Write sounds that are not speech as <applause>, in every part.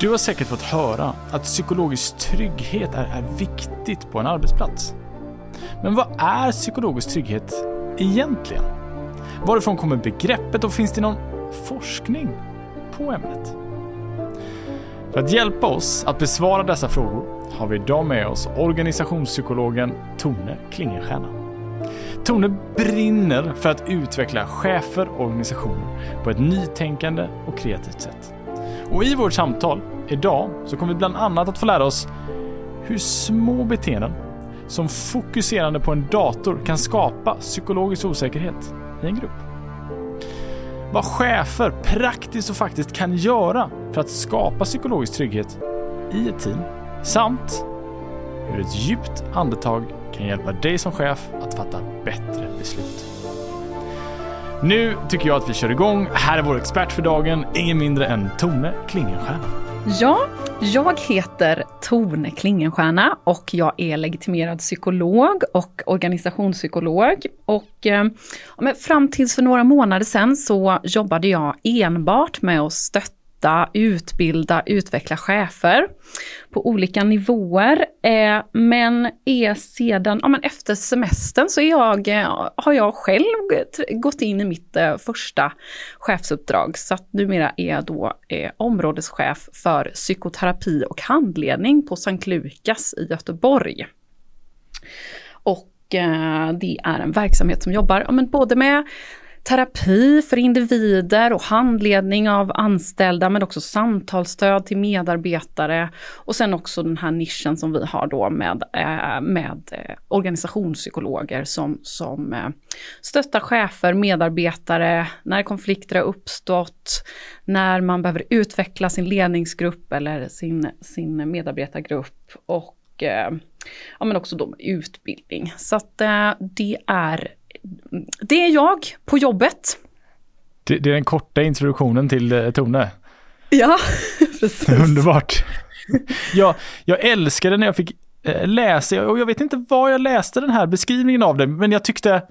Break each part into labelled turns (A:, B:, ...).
A: Du har säkert fått höra att psykologisk trygghet är, är viktigt på en arbetsplats. Men vad är psykologisk trygghet egentligen? Varifrån kommer begreppet och finns det någon forskning på ämnet? För att hjälpa oss att besvara dessa frågor har vi idag med oss organisationspsykologen Tone Klingenstierna. Tone brinner för att utveckla chefer och organisationer på ett nytänkande och kreativt sätt. Och i vårt samtal idag så kommer vi bland annat att få lära oss hur små beteenden som fokuserande på en dator kan skapa psykologisk osäkerhet i en grupp. Vad chefer praktiskt och faktiskt kan göra för att skapa psykologisk trygghet i ett team samt hur ett djupt andetag kan hjälpa dig som chef att fatta bättre beslut. Nu tycker jag att vi kör igång. Här är vår expert för dagen, ingen mindre än Tone Klingenstierna.
B: Ja, jag heter Tone Klingenstierna och jag är legitimerad psykolog och organisationspsykolog. Och eh, fram tills för några månader sedan så jobbade jag enbart med att stötta stötta, utbilda, utveckla chefer på olika nivåer. Eh, men är sedan, ja, men efter semestern så är jag, eh, har jag själv gått in i mitt eh, första chefsuppdrag. Så att numera är jag då eh, områdeschef för psykoterapi och handledning på Sankt Lukas i Göteborg. Och eh, det är en verksamhet som jobbar ja, men både med terapi för individer och handledning av anställda men också samtalsstöd till medarbetare och sen också den här nischen som vi har då med, eh, med eh, organisationspsykologer som, som eh, stöttar chefer, medarbetare när konflikter har uppstått, när man behöver utveckla sin ledningsgrupp eller sin, sin medarbetargrupp och ja, men också då med utbildning. Så att det är det är jag på jobbet.
A: Det, det är den korta introduktionen till eh, Tone.
B: Ja, <laughs> precis. <laughs>
A: Underbart. Ja, jag älskade när jag fick eh, läsa, och jag vet inte var jag läste den här beskrivningen av det, men jag tyckte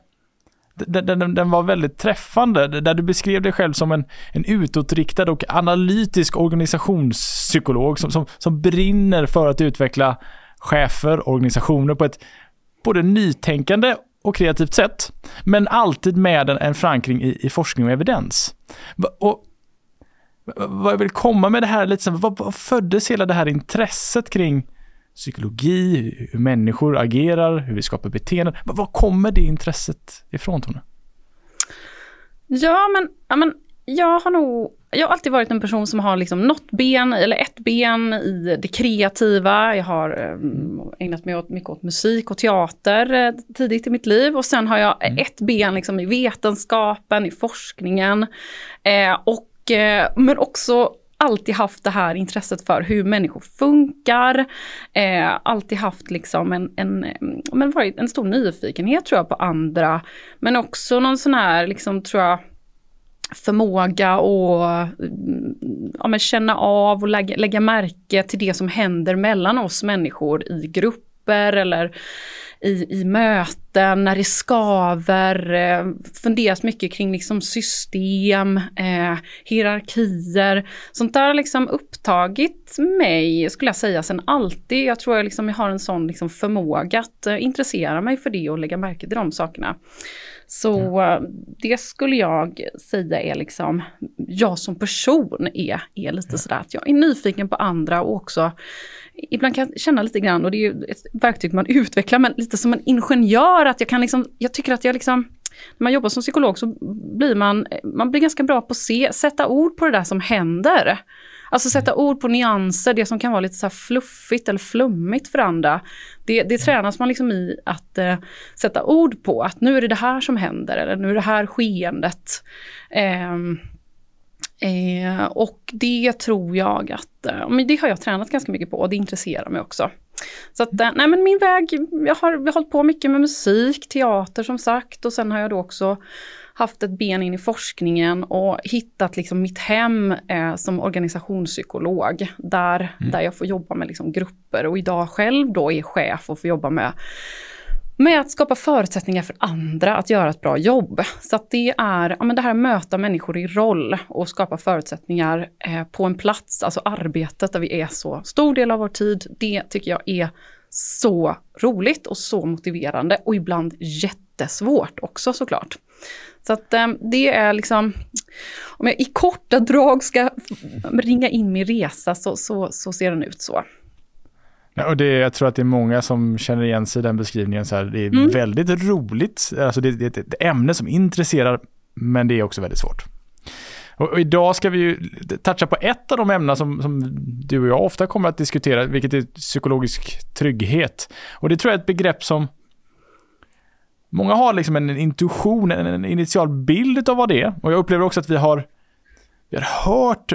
A: den, den, den, var väldigt träffande, där du beskrev dig själv som en, en utåtriktad och analytisk organisationspsykolog som, som, som brinner för att utveckla chefer, organisationer på ett både nytänkande och kreativt sätt. Men alltid med en, en förankring i, i forskning och evidens. Och vad jag vill komma med det här lite vad, vad föddes hela det här intresset kring psykologi, hur människor agerar, hur vi skapar beteenden. Var kommer det intresset ifrån Tone?
B: Ja men, ja, men jag har nog jag har alltid varit en person som har liksom något ben, eller ett ben i det kreativa. Jag har um, ägnat mig åt, mycket åt musik och teater eh, tidigt i mitt liv. Och sen har jag mm. ett ben liksom i vetenskapen, i forskningen. Eh, och, eh, men också alltid haft det här intresset för hur människor funkar. Eh, alltid haft liksom en, en, men varit en stor nyfikenhet tror jag på andra. Men också någon sån här, liksom, tror jag, förmåga att ja, känna av och lägga, lägga märke till det som händer mellan oss människor i grupper eller i, i möten, när det skaver, eh, funderat mycket kring liksom system, eh, hierarkier. Sånt där har liksom upptagit mig, skulle jag säga, sen alltid. Jag tror jag, liksom, jag har en sån liksom förmåga att eh, intressera mig för det och lägga märke till de sakerna. Så ja. det skulle jag säga är liksom, jag som person är, är lite sådär att jag är nyfiken på andra och också ibland kan jag känna lite grann, och det är ju ett verktyg man utvecklar, men lite som en ingenjör, att jag kan liksom, jag tycker att jag liksom, när man jobbar som psykolog så blir man, man blir ganska bra på att se, sätta ord på det där som händer. Alltså sätta mm. ord på nyanser, det som kan vara lite så fluffigt eller flummigt för andra. Det, det tränas man liksom i att eh, sätta ord på, att nu är det det här som händer, eller nu är det här skeendet. Eh, eh, och det tror jag att, eh, men det har jag tränat ganska mycket på och det intresserar mig också. Så att, eh, nej men min väg, jag har, jag har hållit på mycket med musik, teater som sagt och sen har jag då också haft ett ben in i forskningen och hittat liksom mitt hem eh, som organisationspsykolog. Där, mm. där jag får jobba med liksom grupper och idag själv då är chef och får jobba med med att skapa förutsättningar för andra att göra ett bra jobb. Så att det är ja, men det här att möta människor i roll och skapa förutsättningar eh, på en plats, alltså arbetet där vi är så stor del av vår tid. Det tycker jag är så roligt och så motiverande och ibland jättesvårt också såklart. Så att eh, det är liksom, om jag i korta drag ska ringa in min resa så, så, så ser den ut så.
A: Ja, och det, jag tror att det är många som känner igen sig i den beskrivningen. Så här, det är mm. väldigt roligt, alltså det, det, är ett ämne som intresserar, men det är också väldigt svårt. Och, och idag ska vi ju toucha på ett av de ämnen som, som, du och jag ofta kommer att diskutera, vilket är psykologisk trygghet. Och det tror jag är ett begrepp som många har liksom en intuition, en initial bild av vad det är. Och jag upplever också att vi har vi har hört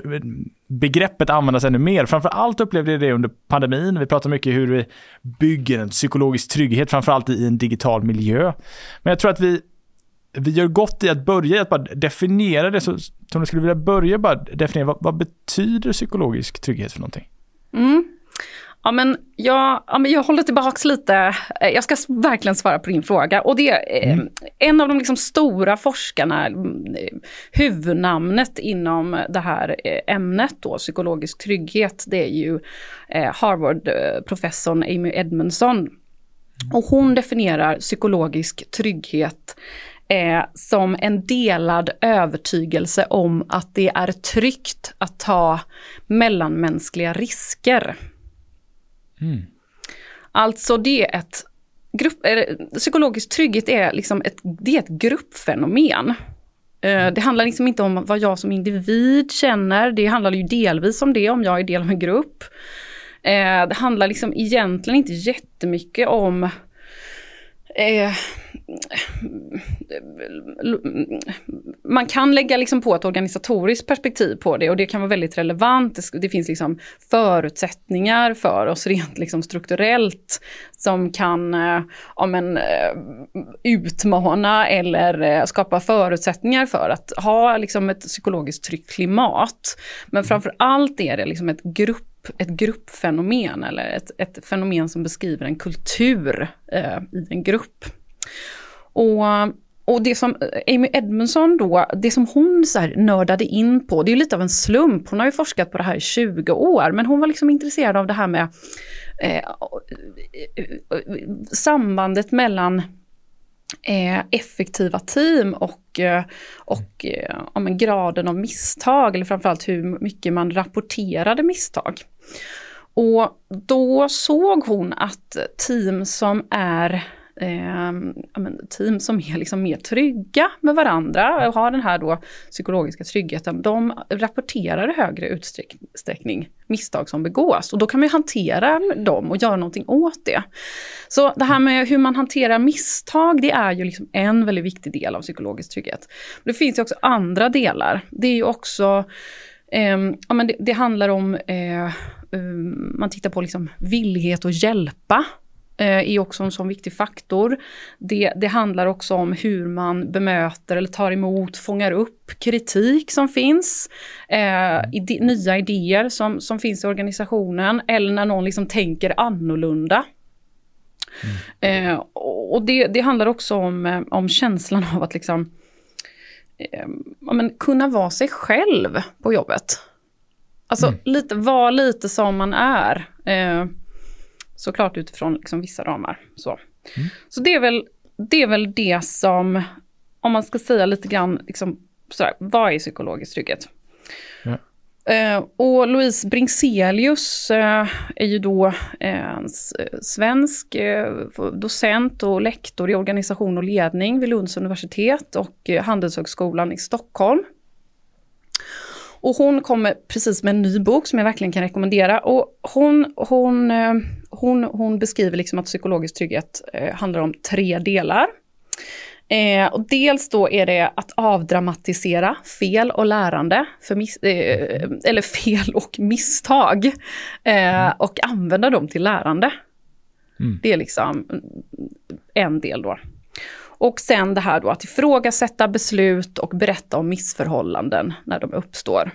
A: begreppet användas ännu mer. Framförallt upplevde jag det under pandemin. Vi pratar mycket hur vi bygger en psykologisk trygghet, framförallt i en digital miljö. Men jag tror att vi, vi gör gott i att börja att bara definiera det. Så om du skulle vilja börja bara definiera, vad, vad betyder psykologisk trygghet för någonting?
B: Mm. Ja men, jag, ja, men jag håller tillbaks lite. Jag ska verkligen svara på din fråga. Och det är eh, mm. en av de liksom stora forskarna, mm, huvudnamnet inom det här eh, ämnet då, psykologisk trygghet, det är ju eh, Harvard-professorn Amy Edmondson. Och hon definierar psykologisk trygghet eh, som en delad övertygelse om att det är tryggt att ta mellanmänskliga risker. Mm. Alltså det är ett grupp, psykologisk trygghet är liksom ett, det är ett gruppfenomen. Eh, det handlar liksom inte om vad jag som individ känner, det handlar ju delvis om det om jag är del av en grupp. Eh, det handlar liksom egentligen inte jättemycket om eh, man kan lägga liksom på ett organisatoriskt perspektiv på det och det kan vara väldigt relevant. Det, finns liksom förutsättningar för oss rent liksom strukturellt som kan eh, ja, men, eh, utmana eller eh, skapa förutsättningar för att ha liksom ett psykologiskt tryggt klimat. Men framför allt är det liksom ett grupp ett gruppfenomen eller ett, ett fenomen som beskriver en kultur eh, i en grupp. Och, och det som Amy Edmondson då, det som hon så här nördade in på, det är ju lite av en slump. Hon har ju forskat på det här i 20 år, men hon var liksom intresserad av det här med eh, sambandet mellan eh, effektiva team och, eh, och eh, om en graden av misstag, eller framförallt hur mycket man rapporterade misstag. Och då såg hon att team som är eh, team som är liksom mer trygga med varandra och har den här då psykologiska tryggheten, de rapporterar i högre utsträckning misstag som begås. Och då kan man ju hantera dem och göra någonting åt det. Så det här med hur man hanterar misstag, det är ju liksom en väldigt viktig del av psykologisk trygghet. Det finns ju också andra delar. Det är ju också eh, ja, men det, det handlar om eh, um, man tittar på liksom villighet att hjälpa är också en sån viktig faktor. Det, det handlar också om hur man bemöter eller tar emot, fångar upp kritik som finns, eh, ide, nya idéer som, som finns i organisationen eller när någon liksom tänker annorlunda. Mm. Eh, och det, det, handlar också om, eh, om känslan av att liksom, eh, men, kunna vara sig själv på jobbet. Alltså mm. lite, vara lite som man är. Eh, Såklart utifrån liksom vissa ramar. Så, mm. så det, är väl, det är väl det som, om man ska säga lite grann, liksom, sådär, vad är psykologisk trygghet? Ja. Uh, och Louise Bringselius uh, är ju då uh, svensk docent och lektor i organisation och ledning vid Lunds universitet och Handelshögskolan i Stockholm. Och hon kommer precis med en ny bok som jag verkligen kan rekommendera. Och hon, hon, eh, hon, hon beskriver liksom att psykologisk trygghet eh, handlar om tre delar. Eh, och dels då är det att avdramatisera fel och lärande, för eh, eller fel och misstag, eh, och använda dem till lärande. Mm. Det är liksom en del då. Och sen det här då att ifrågasätta beslut och berätta om missförhållanden när de uppstår.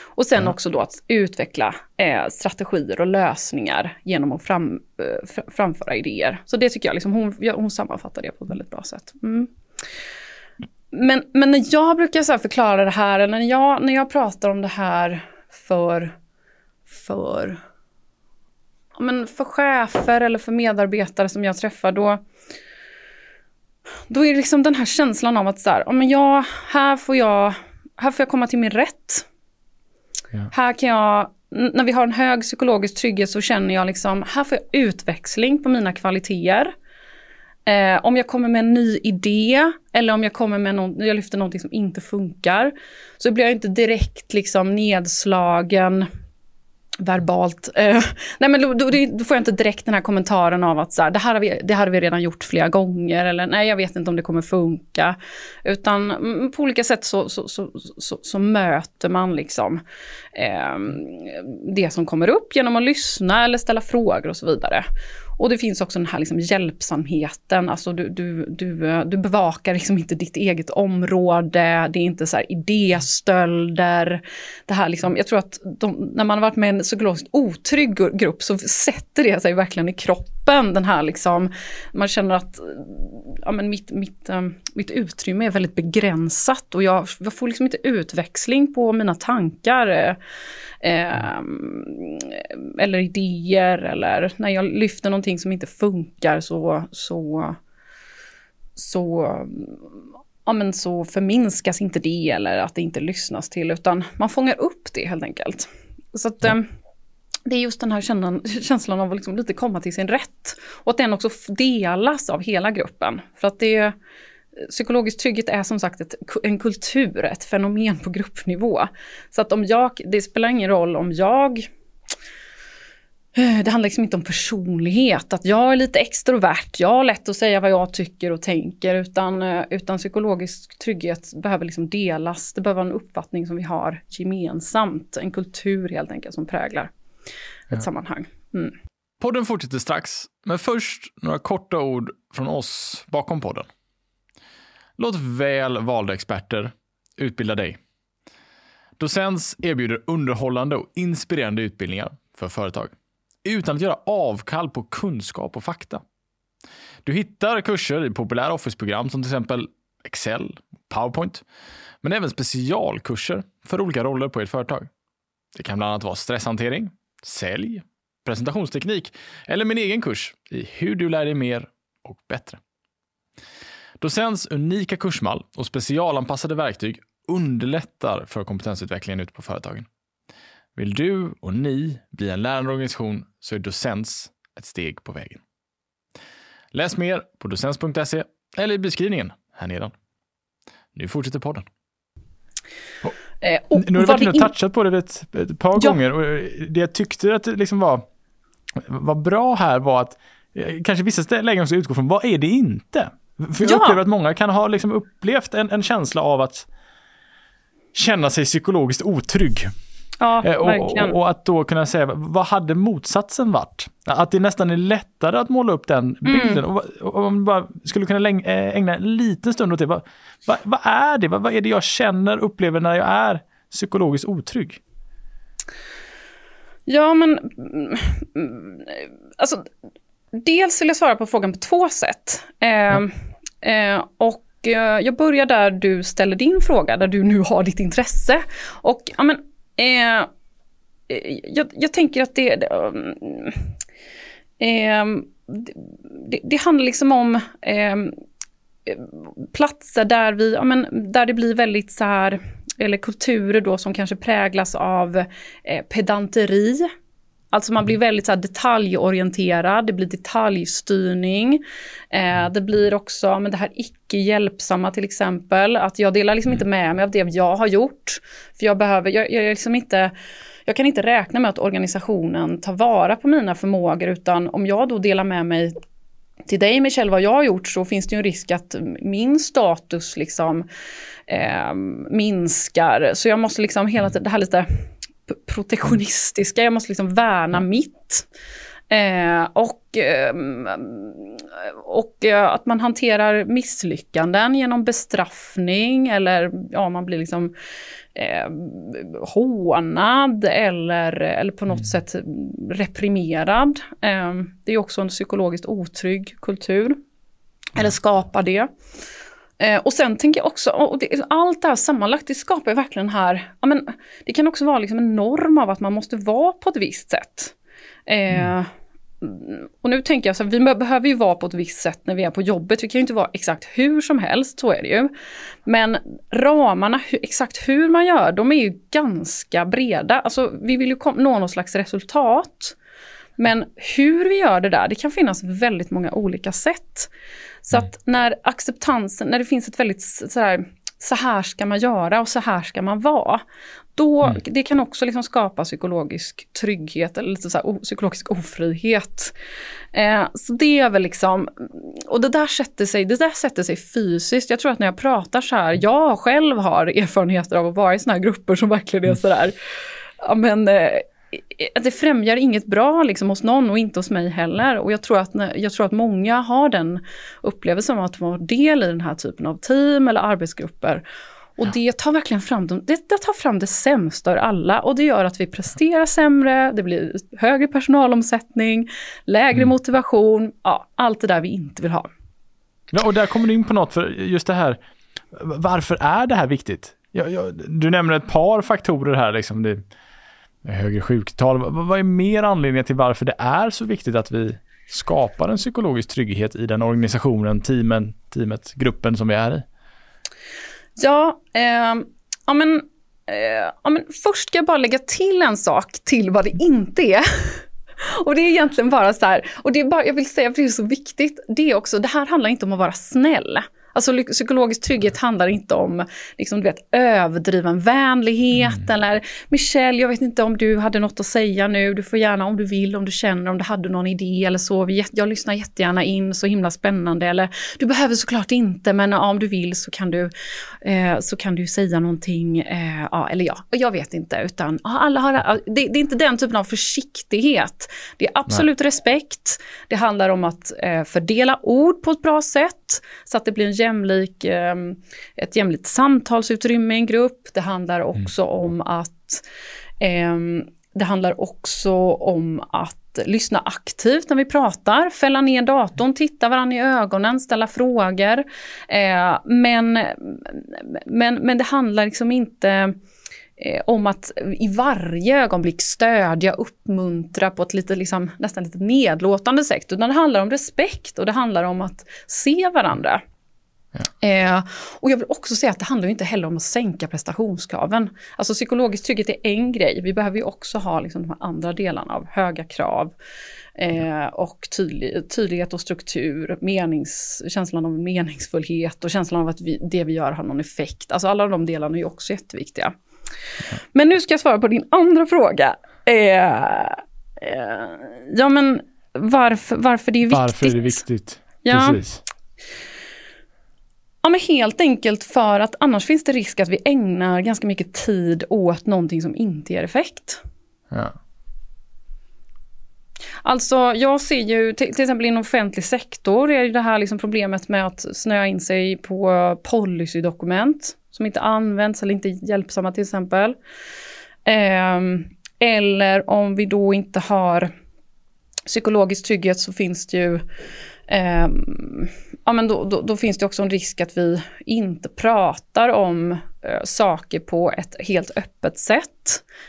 B: Och sen
A: Ja.
B: också då att utveckla eh, strategier och lösningar genom att fram, eh, fr- framföra idéer. Så det tycker jag, liksom, hon, hon sammanfattar det på ett väldigt bra sätt. Mm. Men, men när jag brukar så förklara det här, eller när jag, när jag pratar om det här för, för, men för chefer eller för medarbetare som jag träffar, då, då är det liksom den här känslan av att så här, men jag, här, får jag, här får jag komma till min rätt.
A: Ja.
B: Här kan jag, när vi har en hög psykologisk trygghet så känner jag liksom, här får jag utväxling på mina kvaliteter. Eh, om jag kommer med en ny idé eller om jag kommer med någon, jag lyfter någonting som inte funkar. Så blir jag inte direkt liksom nedslagen verbalt. Eh, nej men då, då, då får jag inte direkt den här kommentaren av att så här, det, här har vi, det här har vi redan gjort flera gånger eller nej jag vet inte om det kommer funka. Utan mm, på olika sätt så, så, så, så, så möter man liksom eh, det som kommer upp genom att lyssna eller ställa frågor och så vidare. Och det finns också den här liksom hjälpsamheten, alltså du, du, du, eh, du bevakar liksom inte ditt eget område, det är inte så här idéstölder. Det här liksom, jag tror att de, när man har varit med en psykologiskt otrygg grupp så sätter det sig verkligen i kroppen, den här liksom, man känner att ja, men mitt, mitt, eh, mitt utrymme är väldigt begränsat och jag, jag får liksom inte utväxling på mina tankar. Eh, eh eller idéer eller när jag lyfter någonting som inte funkar så, så, så, ja, men så förminskas inte det eller att det inte lyssnas till utan man fångar upp det helt enkelt. Så att, eh, det är just den här känslan, känslan av att liksom lite komma till sin rätt. Och att den också delas av hela gruppen. För att det Psykologisk trygghet är som sagt ett, en kultur, ett fenomen på gruppnivå. Så att om jag, det spelar ingen roll om jag det handlar liksom inte om personlighet, att jag är lite extrovert, jag har lätt att säga vad jag tycker och tänker, utan, eh, utan psykologisk trygghet behöver liksom delas. Det behöver vara en uppfattning som vi har gemensamt, en kultur helt enkelt som präglar ett
A: Ja.
B: sammanhang. Mm.
A: Podden fortsätter strax, men först några korta ord från oss bakom podden. Låt väl valda experter utbilda dig. Docens erbjuder underhållande och inspirerande utbildningar för företag utan att göra avkall på kunskap och fakta. Du hittar kurser i populära Office-program som till exempel Excel, PowerPoint, men även specialkurser för olika roller på ert företag. Det kan bland annat vara stresshantering, sälj, presentationsteknik eller min egen kurs i hur du lär dig mer och bättre. Docens unika kursmall och specialanpassade verktyg underlättar för kompetensutvecklingen ute på företagen. Vill du och ni bli en lärande organisation så är Docens ett steg på vägen. Läs mer på docens.se eller i beskrivningen här nedan. Nu fortsätter podden.
B: Eh, och
A: Nu har du varit inne och touchat på det ett, ett par
B: Ja.
A: gånger och eh, det jag tyckte att det liksom var, var bra här var att eh, kanske vissa lägen också utgår från vad är det inte? För jag
B: Ja.
A: upplever att många kan ha liksom upplevt en, en känsla av att känna sig psykologiskt otrygg.
B: Ja,
A: Eh, Och,
B: verkligen.
A: och, att då kunna säga, vad hade motsatsen varit? Att det nästan är lättare att måla upp den
B: Mm.
A: bilden. Vad- och om man bara skulle kunna eh, ägna en liten stund åt det. Vad, vad, vad är det? Vad, vad är det jag känner, upplever när jag är psykologiskt otrygg?
B: Ja, men... mm, mm, Alltså, dels vill jag svara på frågan på två sätt. Eh, eh, och eh, jag börjar där du ställer din fråga, där du nu har ditt intresse. Och ja, men, Eh, eh, jag, jag tänker att det... eh, det, det handlar liksom om eh, platser där vi, ja, men, där det blir väldigt så här, eller kulturer då som kanske präglas av eh, pedanteri. Alltså man blir väldigt så detaljorienterad, det blir detaljstyrning. Eh, det blir också men det här icke hjälpsamma till exempel. Att jag delar liksom inte med mig av det jag har gjort. För jag behöver, jag, jag är liksom inte jag kan inte räkna med att organisationen tar vara på mina förmågor utan om jag då delar med mig till dig Michelle vad jag har gjort så finns det ju en risk att min status liksom eh, minskar. Så jag måste liksom hela tiden, det här lite protektionistiska, jag måste liksom värna mitt. Eh, och, eh, och eh, att man hanterar misslyckanden genom bestraffning eller ja, man blir liksom eh, hånad eller, eller på något mm. sätt reprimerad. Eh, det är också en psykologiskt otrygg kultur. Mm. Eller skapar det. Eh, och sen tänker jag också, och det, allt det här sammanlagt, det skapar verkligen här, ja men det kan också vara liksom en norm av att man måste vara på ett visst sätt. Eh, mm. Och nu tänker jag så här, vi behöver ju vara på ett visst sätt när vi är på jobbet. Vi kan ju inte vara exakt hur som helst, så är det ju. Men ramarna, exakt hur man gör, de är ju ganska breda. Alltså vi vill ju nå någon slags resultat. Men hur vi gör det där, det kan finnas väldigt många olika sätt. Så mm. att när acceptansen, när det finns ett väldigt så här, så här ska man göra och så här ska man vara. Då, mm. Det kan också liksom skapa psykologisk trygghet eller lite så här, psykologisk ofrihet. Eh, så det är väl liksom, och det där, sätter sig, det där sätter sig fysiskt. Jag tror att när jag pratar så här, jag själv har erfarenheter av att vara i såna här grupper som verkligen är mm. sådär, ja men eh, det främjar inget bra liksom hos någon och inte hos mig heller. Och jag tror, att, jag tror att många har den upplevelsen av att vara del i den här typen av team eller arbetsgrupper. Och ja. det tar verkligen fram, det, det tar fram det sämsta ur alla och det gör att vi presterar sämre, det blir högre personalomsättning, lägre mm. motivation, ja, allt det där vi inte vill ha.
A: Ja, och där kommer du in på något, för just det här, varför är det här viktigt? Ja, ja, du nämner ett par faktorer här, liksom det, högre sjuktal. Vad är mer anledningen till varför det är så viktigt att vi skapar en psykologisk trygghet i den organisationen, teamen, teamet, gruppen som vi är i?
B: Ja, eh, ja, men, eh, ja men först ska jag bara lägga till en sak till vad det inte är. <laughs> Och det är egentligen bara så här, och det är bara, jag vill säga, för det är så viktigt, det är också, det här handlar inte om att vara snäll. Alltså psykologisk trygghet handlar inte om liksom, du vet, överdriven vänlighet mm. eller Michelle, jag vet inte om du hade något att säga nu, du får gärna om du vill, om du känner, om du hade någon idé eller så. Jag lyssnar jättegärna in, så himla spännande. Eller du behöver såklart inte, men om du vill så kan du, eh, så kan du säga någonting. Eh, ja, eller ja, jag vet inte. Utan alla har, det, det, är inte den typen av försiktighet. Det är absolut Nej. respekt. Det handlar om att eh, fördela ord på ett bra sätt så att det blir en jämlik, ehm, ett jämlikt samtalsutrymme i en grupp. Det handlar mm. också mm. om att ehm, det handlar också om att lyssna aktivt när vi pratar, fälla ner datorn, titta varandra i ögonen, ställa frågor. Eh, men, men, men det handlar liksom inte eh, om att i varje ögonblick stödja, uppmuntra på ett lite, liksom, nästan lite nedlåtande sätt, utan det handlar om respekt och det handlar om att se varandra. Ja. Eh, och jag vill också säga att det handlar inte heller om att sänka prestationskraven. Alltså psykologisk trygghet är en grej, vi behöver ju också ha liksom, de här andra delarna av höga krav. Eh, och tydlig, tydlighet och struktur, menings, känslan av meningsfullhet och känslan av att vi, det vi gör har någon effekt. Alltså alla de delarna är också jätteviktiga. Ja. Men nu ska jag svara på din andra fråga. Eh, eh ja men varför, varför det är viktigt.
A: Varför är det viktigt?
B: Ja. Precis. Ja, men helt enkelt för att annars finns det risk att vi ägnar ganska mycket tid åt någonting som inte ger effekt. Ja. Alltså jag ser ju till, till, exempel inom offentlig sektor är det här liksom problemet med att snöa in sig på policydokument som inte används eller inte är hjälpsamma till exempel. Eh, eller om vi då inte har psykologisk trygghet så finns det ju eh, ja, men då, då, då, finns det också en risk att vi inte pratar om eh, saker på ett helt öppet sätt.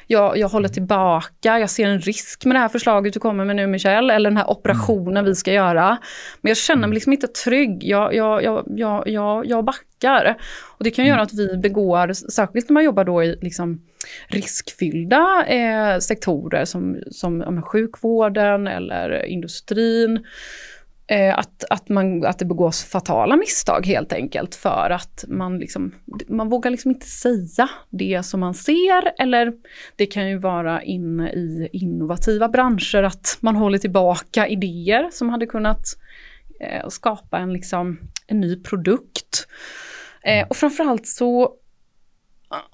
B: Jag, jag håller tillbaka, jag ser en risk med det här förslaget du kommer med nu Michelle, eller den här operationen vi ska göra. Men jag känner mig liksom inte trygg, jag, jag, jag, jag, jag, jag backar. Och det kan göra att vi begår, särskilt när man jobbar då i liksom, riskfyllda eh, sektorer som, som ja, sjukvården eller industrin, Eh, att, att, man, att det begås fatala misstag helt enkelt för att man, liksom, man vågar liksom inte säga det som man ser eller det kan ju vara inne i innovativa branscher att man håller tillbaka idéer som hade kunnat eh, skapa en, liksom, en ny produkt. Eh, och framförallt så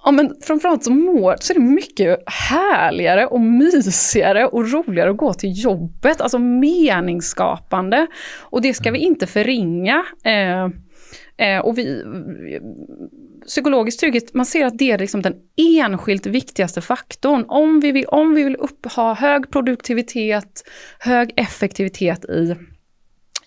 B: Ja men framförallt så mår, så är det mycket härligare och mysigare och roligare att gå till jobbet, alltså meningsskapande. Och det ska vi inte förringa. Eh, eh, och vi, psykologisk trygghet, man ser att det är liksom den enskilt viktigaste faktorn. Om vi vill, om vi vill upp, ha hög produktivitet, hög effektivitet i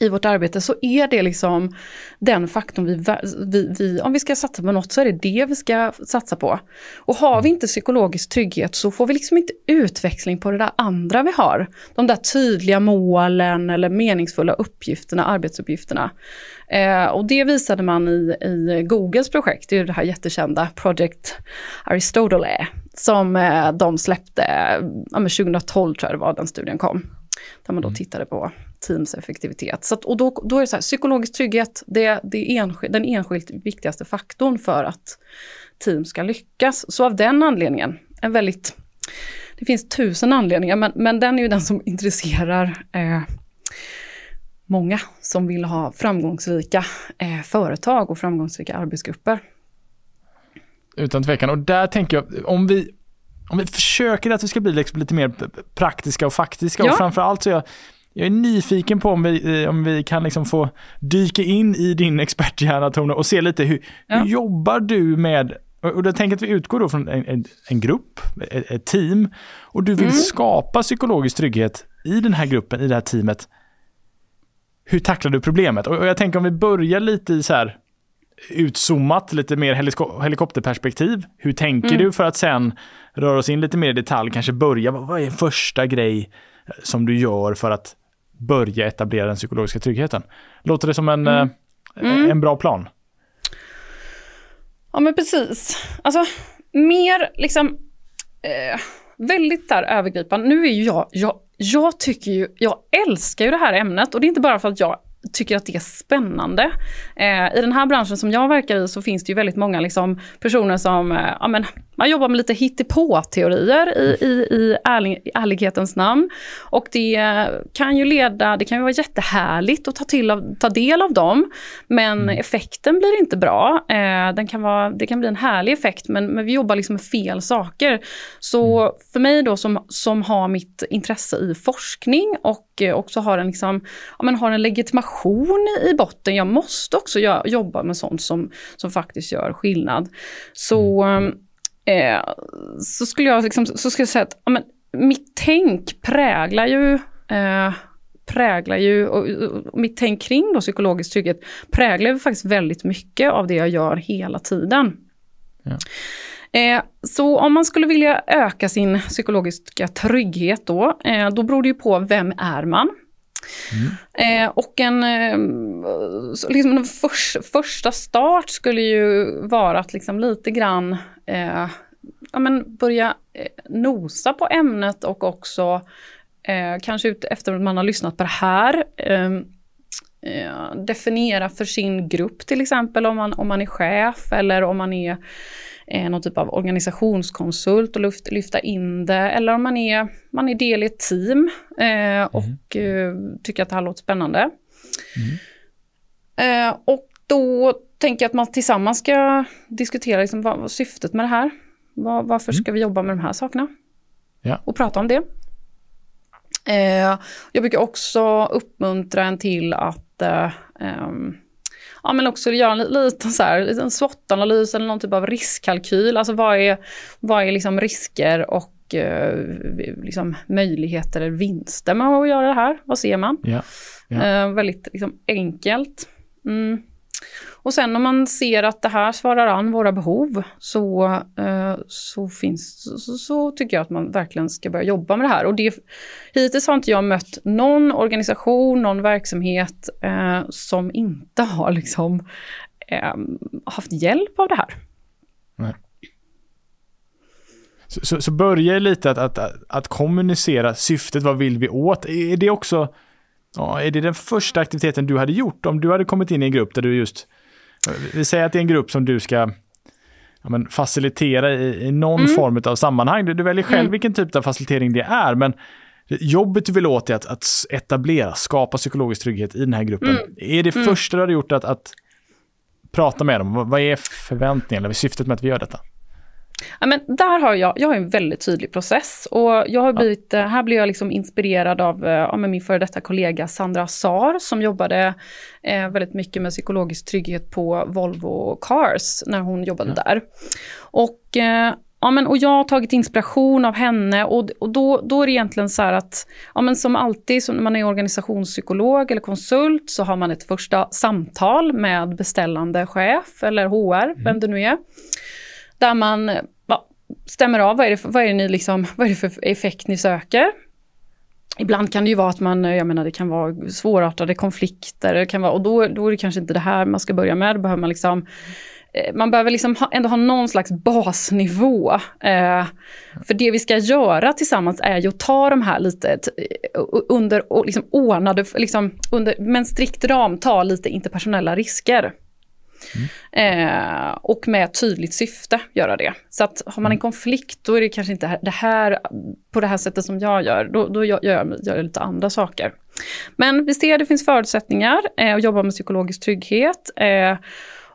B: i vårt arbete så är det liksom den faktorn vi, vi, vi, om vi ska satsa på något så är det det vi ska satsa på. Och har vi inte psykologisk trygghet så får vi liksom inte utväxling på det där andra vi har. De där tydliga målen eller meningsfulla uppgifterna, arbetsuppgifterna. Eh, och det visade man i, i Googles projekt, det är det här jättekända Project Aristotle som eh, de släppte, ja, 2012 tror jag det var den studien kom. Där man då mm. tittade på teams effektivitet. Så att, och då, då är det så här, psykologisk trygghet, det, det är enskil, den enskilt viktigaste faktorn för att team ska lyckas. Så av den anledningen, en väldigt, det finns tusen anledningar, men, men den är ju den som intresserar eh, många som vill ha framgångsrika eh, företag och framgångsrika arbetsgrupper.
A: Utan tvekan, och där tänker jag, om vi om vi försöker att vi ska bli liksom lite mer praktiska och faktiska ja. och framförallt så är jag jag är nyfiken på om vi, eh, om vi kan liksom få dyka in i din experthjärna Tone och se lite hur, ja. hur jobbar du med och jag tänker att vi utgår då från en, en, en grupp, ett, ett, team och du vill mm. skapa psykologisk trygghet i den här gruppen, i det här teamet. Hur tacklar du problemet? Och, och jag tänker om vi börjar lite i så här utzoomat, lite mer helikopterperspektiv. Hur tänker mm. du för att sen röra oss in lite mer i detalj, kanske börja, vad är första grej som du gör för att börja etablera den psykologiska tryggheten. Låter det som en, mm. Eh, mm. en bra plan?
B: Ja men precis. Alltså mer liksom eh, väldigt där övergripande. Nu är ju jag, jag, jag tycker ju, jag älskar ju det här ämnet och det är inte bara för att jag tycker att det är spännande. Eh, I den här branschen som jag verkar i så finns det ju väldigt många liksom, personer som eh, ja, men, man jobbar med lite hittepå-teorier i, i, i ärlig, ärlighetens namn. Och det kan ju leda, det kan ju vara jättehärligt att ta, till av, ta del av dem. Men mm. effekten blir inte bra. Eh, den kan vara, det kan bli en härlig effekt men, men vi jobbar liksom med fel saker. Så mm. för mig då som, som har mitt intresse i forskning och också har en, liksom, ja, men har en legitimation i botten. Jag måste också jobba med sånt som, som faktiskt gör skillnad. Så mm eh, så skulle jag liksom, så skulle jag säga att ja, men, mitt tänk präglar ju eh, präglar ju, och, och, mitt tänk kring då psykologisk trygghet präglar ju faktiskt väldigt mycket av det jag gör hela tiden. Ja. Eh, så om man skulle vilja öka sin psykologiska trygghet då, eh, då beror det ju på vem är man? Mm. Eh, och en eh, liksom en för, första start skulle ju vara att liksom lite grann eh, ja, men börja eh, nosa på ämnet och också eh, kanske ut efter att man har lyssnat på det här ehm, eh, definiera för sin grupp till exempel om man, om man är chef eller om man är eh, någon typ av organisationskonsult och lyft, lyfta in det. Eller om man är, man är del i ett team eh, och mm. tycker att det här låter spännande. Mm. Eh, och då tänker jag att man tillsammans ska diskutera liksom vad, vad syftet med det här. Var, varför mm. ska vi jobba med de här sakerna? Ja. Och prata om det. Eh, jag brukar också uppmuntra en till att eh, um, ja, men också göra en liten, så här, liten SWOT-analys eller någon typ av riskkalkyl. Alltså vad är, vad är liksom risker och eh, liksom möjligheter eller vinster med att göra det här? Vad ser man? Ja, ja. Eh, väldigt liksom, enkelt. Mm. Och sen om man ser att det här svarar an våra behov så, eh, så, finns, så, så, tycker jag att man verkligen ska börja jobba med det här. Och det, hittills har inte jag mött någon organisation, någon verksamhet eh, som inte har liksom, eh, haft hjälp av det här. Nej.
A: Så, så, så börja lite att, att, att, att kommunicera syftet, vad vill vi åt? Är det också Ja, är det den första aktiviteten du hade gjort om du hade kommit in i en grupp där du just vi säger att det är en grupp som du ska ja, men, facilitera i, i någon mm. form av sammanhang. Du, du väljer själv mm. vilken typ av facilitering det är, men jobbet du vill åt är att, att etablera, skapa psykologisk trygghet i den här gruppen. Mm. Är det mm. första du har gjort att, att prata med dem? Vad är förväntningen eller syftet med att vi gör detta?
B: Ja, men där har jag, jag har en väldigt tydlig process och jag har blivit, ja. här blir jag liksom inspirerad av ja, min före detta kollega Sandra Sar som jobbade eh, väldigt mycket med psykologisk trygghet på Volvo Cars när hon jobbade ja. där. Och eh, Ja, men, och jag har tagit inspiration av henne och, och då, då är det egentligen så här att, ja, men som alltid så när man är organisationspsykolog eller konsult så har man ett första samtal med beställande chef eller HR, mm. vem det nu är. Där man ja, stämmer av, vad är, det för, vad, är det ni liksom, vad är det för effekt ni söker? Ibland kan det ju vara att man, jag menar det kan vara svårartade konflikter, det kan vara, och då, då är det kanske inte det här man ska börja med, då behöver man liksom eh, man behöver liksom ha, ändå ha någon slags basnivå. Eh, för det vi ska göra tillsammans är ju att ta de här lite eh, under liksom ordnade, liksom under, med en strikt ram, ta lite interpersonella risker. Mm. Eh, och med tydligt syfte göra det. Så att har man en mm. konflikt då är det kanske inte det här på det här sättet som jag gör, då, då gör, jag, gör jag lite andra saker. Men vi ser att det finns förutsättningar eh, att jobba med psykologisk trygghet. Eh,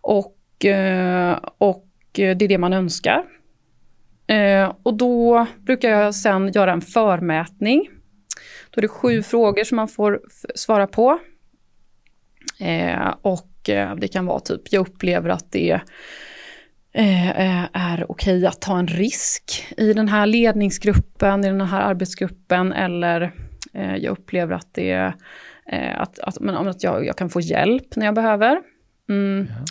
B: och Eh, och det är det man önskar. Eh, och då brukar jag sen göra en förmätning. Då är det sju frågor som man får svara på. Eh, och det kan vara typ, jag upplever att det är okej att ta en risk i den här ledningsgruppen, i den här arbetsgruppen eller jag upplever att det är att, att, men, att jag, jag kan få hjälp när jag behöver. Mm. Ja.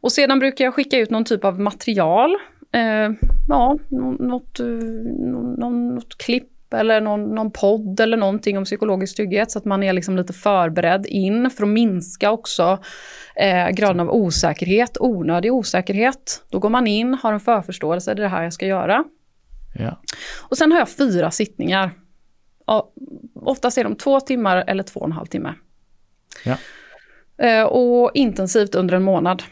B: Och sedan brukar jag skicka ut någon typ av material. Eh, ja, något, eh, någon, något klipp eller någon, någon podd eller någonting om psykologisk trygghet så att man är liksom lite förberedd in för att minska också eh, graden av osäkerhet, onödig osäkerhet. Då går man in, har en förförståelse, det är det här jag ska göra.
A: Ja.
B: Och sen har jag fyra sittningar. Ja, oftast är de två timmar eller två och en halv timme.
A: Ja.
B: Eh, och intensivt under en månad.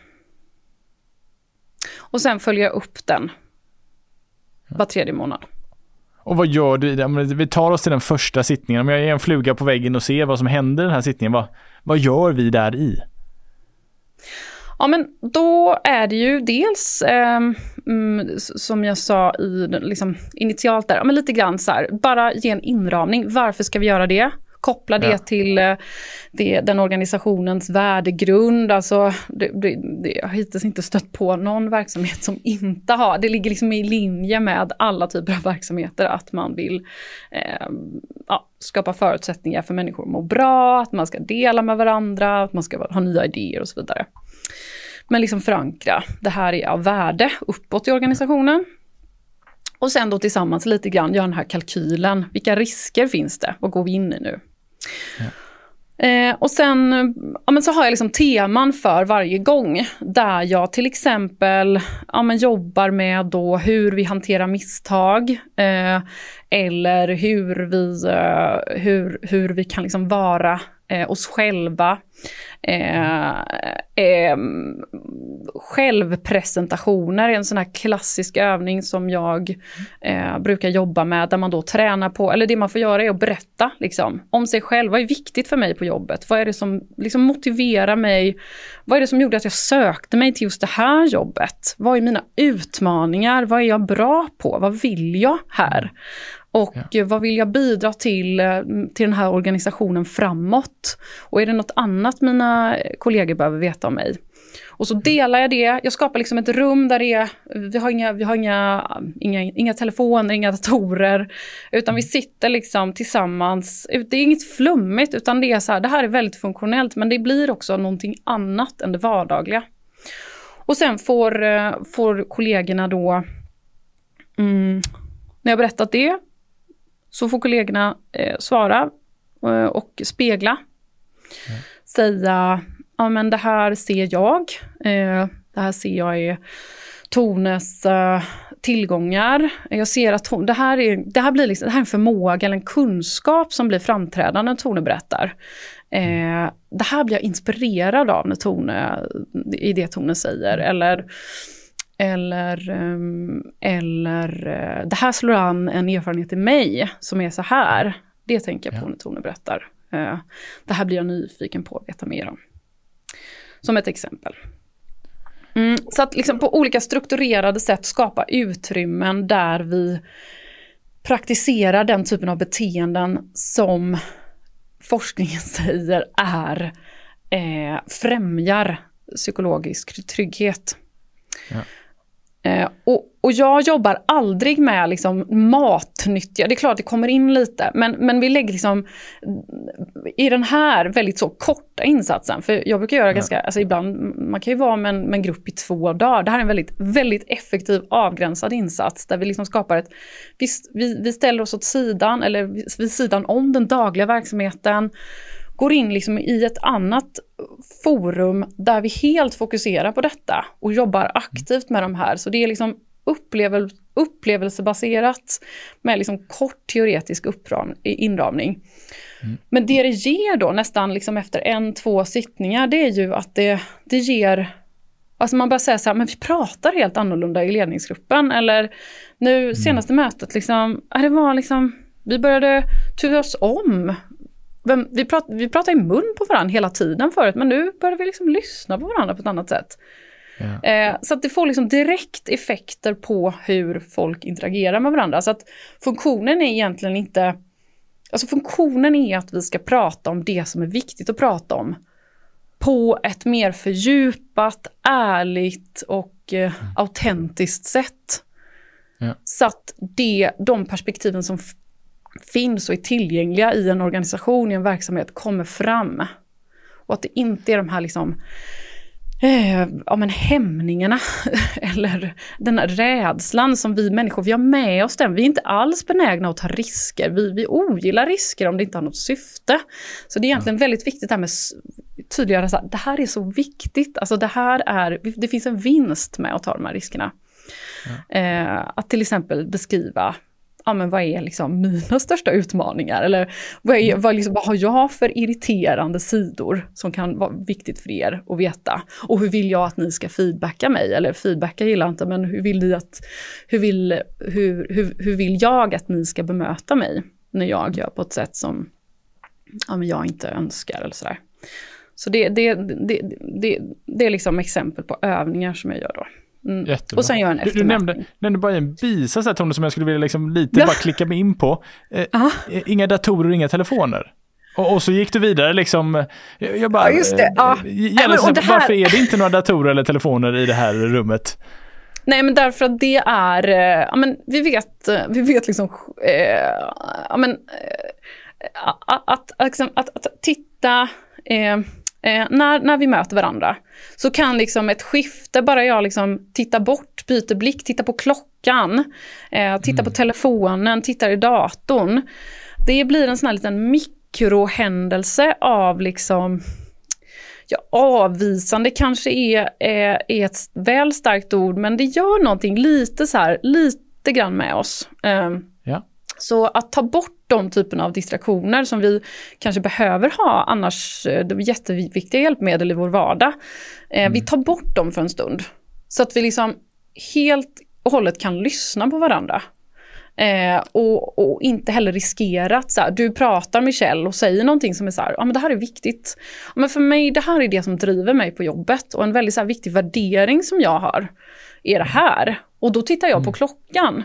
B: Och sen följer jag upp den var tredje månad.
A: Och vad gör du? Vi tar oss till den första sittningen. Om jag är en fluga på väggen och ser vad som händer i den här sittningen, vad, vad gör vi där i?
B: Ja men då är det ju dels, eh, som jag sa i, liksom, initialt där, ja, men lite grann så här, bara ge en inramning. Varför ska vi göra det? Koppla det ja. till eh, det, den organisationens värdegrund. Alltså, det, det, det, jag har hittills inte stött på någon verksamhet som inte har, det ligger liksom i linje med alla typer av verksamheter att man vill eh, ja, skapa förutsättningar för människor att må bra, att man ska dela med varandra, att man ska ha nya idéer och så vidare. Men liksom förankra, det här är av värde uppåt i organisationen. Och sen då tillsammans lite grann göra den här kalkylen. Vilka risker finns det? Vad går vi in i nu? Eh, och sen ja, men så har jag liksom teman för varje gång där jag till exempel ja, men jobbar med då hur vi hanterar misstag eh, eller hur vi, eh, hur, hur vi kan liksom vara eh, oss själva. Eh, eh, självpresentationer är en sån här klassisk övning som jag eh, brukar jobba med, där man då tränar på, eller det man får göra är att berätta liksom, om sig själv. Vad är viktigt för mig på jobbet? Vad är det som liksom, motiverar mig? Vad är det som gjorde att jag sökte mig till just det här jobbet? Vad är mina utmaningar? Vad är jag bra på? Vad vill jag här? Och ja. vad vill jag bidra till, eh, till den här organisationen framåt? Och är det något annat mina kollegor behöver veta om mig? Och så delar jag det, jag skapar liksom ett rum där det är, vi har inga, vi har inga, inga, inga telefoner, inga datorer, utan vi mm. sitter liksom tillsammans. Det är inget flummigt, utan det är så här, det här är väldigt funktionellt, men det blir också någonting annat än det vardagliga. Och sen får, eh, får kollegorna då, mm, när jag berättat det, så får kollegorna eh, svara eh, och spegla. Mm. Säga, ja men det här ser jag. Eh, det här ser jag är Tones eh, tillgångar. Jag ser att hon, det, här är, det, här blir liksom, det här är en förmåga eller en kunskap som blir framträdande när Tone berättar. Eh, det här blir jag inspirerad av när Tone, i det Tone säger. Eller eller, ehm, eller eh, det här slår an en erfarenhet i mig som är så här. Det tänker jag på när Tone berättar. Eh, det här blir jag nyfiken på att veta mer om. Som ett exempel. Mm, så att liksom på olika strukturerade sätt skapa utrymmen där vi praktiserar den typen av beteenden som forskningen <laughs> säger är eh, främjar psykologisk trygghet. Ja. Eh, och, och, jag jobbar aldrig med liksom matnyttiga, det är klart det kommer in lite, men, men vi lägger liksom i den här väldigt så korta insatsen, för jag brukar göra ganska, alltså ibland, man kan ju vara med en, med en, grupp i två dagar, det här är en väldigt, väldigt effektiv avgränsad insats där vi liksom skapar ett, vi, vi, vi ställer oss åt sidan, eller vid sidan om den dagliga verksamheten, går in liksom i ett annat forum där vi helt fokuserar på detta och jobbar aktivt med de här. Så det är liksom upplevel, upplevelsebaserat med liksom kort teoretisk inramning. Mm. Men det det ger då nästan liksom efter en, två sittningar, det är ju att det, det ger Alltså man börjar säga så här, men vi pratar helt annorlunda i ledningsgruppen. Eller nu mm. senaste mm. mötet, liksom, det var liksom, vi började turas om vem, vi, prat, vi pratade i mun på varandra hela tiden förut, men nu börjar vi liksom lyssna på varandra på ett annat sätt. Ja. Eh, så att det får liksom direkt effekter på hur folk interagerar med varandra. Så att funktionen är egentligen inte... Alltså funktionen är att vi ska prata om det som är viktigt att prata om. På ett mer fördjupat, ärligt och eh, mm. autentiskt sätt. Ja. Så att det, de perspektiven som finns och är tillgängliga i en organisation, i en verksamhet, kommer fram. Och att det inte är de här liksom, eh, ja, men hämningarna <laughs> eller den här rädslan som vi människor, vi har med oss den. Vi är inte alls benägna att ta risker. Vi, vi ogillar risker om det inte har något syfte. Så det är egentligen mm. väldigt viktigt det här med tydliggöra, så här, det här är så viktigt. Alltså det här är, det finns en vinst med att ta de här riskerna. Mm. Eh, att till exempel beskriva ja, men vad är liksom mina största utmaningar? Eller vad, är, vad, liksom, vad har jag för irriterande sidor som kan vara viktigt för er att veta? Och hur vill jag att ni ska feedbacka mig? Eller feedbacka gillar jag inte, men hur vill, ni att, hur, vill, hur, hur, hur vill jag att ni ska bemöta mig när jag gör på ett sätt som ja, men jag inte önskar eller sådär. Så det, det, det, det, det är liksom exempel på övningar som jag gör då. Mm. Och sen gör en
A: du, du nämnde, nämnde bara en bisats här Tone som jag skulle vilja liksom lite ja. bara klicka mig in på. Eh, eh inga datorer, inga telefoner. Och, och, så gick du vidare liksom. Jag bara,
B: ja, just det. Ja.
A: Eh, ja, det här... Varför är det inte några datorer eller telefoner i det här rummet?
B: Nej men därför att det är, eh, ja men vi vet, vi vet liksom, eh, ja men, eh, att, att, liksom, att, att, titta, eh, Eh, när, när vi möter varandra så kan liksom ett skifte, bara jag liksom tittar bort, byter blick, tittar på klockan, eh, tittar mm. på telefonen, tittar i datorn. Det blir en sån här liten mikrohändelse av liksom Ja, avvisande kanske är, är, är ett väl starkt ord, men det gör någonting lite så här, lite grann med oss. Eh, ja. Så att ta bort de typerna av distraktioner som vi kanske behöver ha annars, eh, de är jätteviktiga hjälpmedel i vår vardag. Eh, mm. Vi tar bort dem för en stund. Så att vi liksom helt och hållet kan lyssna på varandra. Eh, och, och, inte heller riskera att så här, du pratar Michelle och säger någonting som är så här, ja men det här är viktigt. men för mig, det här är det som driver mig på jobbet och en väldigt så här, viktig värdering som jag har är det här. Och då tittar jag mm. på klockan.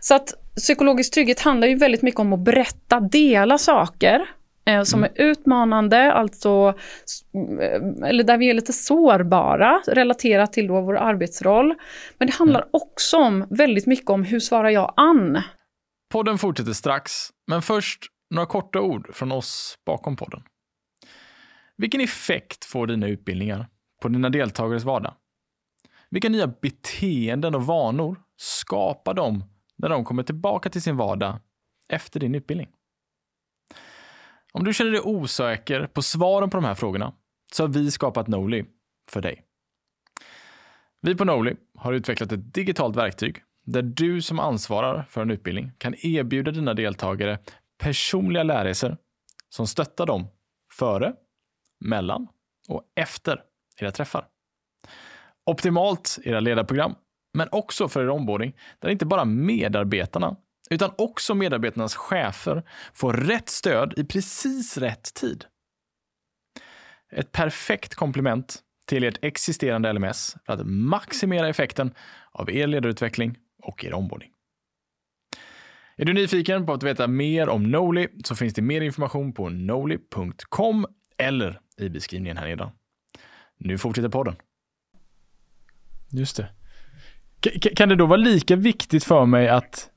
B: Så att psykologisk trygghet handlar ju väldigt mycket om att berätta, dela saker eh, som mm. är utmanande, alltså eh, eller där vi är lite sårbara relaterat till då vår arbetsroll. Men det handlar mm. också om väldigt mycket om hur svarar jag an?
A: Podden fortsätter strax, men först några korta ord från oss bakom podden. Vilken effekt får dina utbildningar på dina deltagares vardag? Vilka nya beteenden och vanor skapar de när de kommer tillbaka till sin vardag efter din utbildning. Om du känner dig osäker på svaren på de här frågorna så har vi skapat Noli för dig. Vi på Noli har utvecklat ett digitalt verktyg där du som ansvarar för en utbildning kan erbjuda dina deltagare personliga lärresor som stöttar dem före, mellan och efter era träffar. Optimalt era ledarprogram men också för er onboarding, där inte bara medarbetarna, utan också medarbetarnas chefer får rätt stöd i precis rätt tid. Ett perfekt komplement till ert existerande LMS för att maximera effekten av er ledarutveckling och er onboarding. Är du nyfiken på att veta mer om Noli så finns det mer information på noli.com eller i beskrivningen här nedan. Nu fortsätter podden. Just det. K kan det då vara lika viktigt för mig att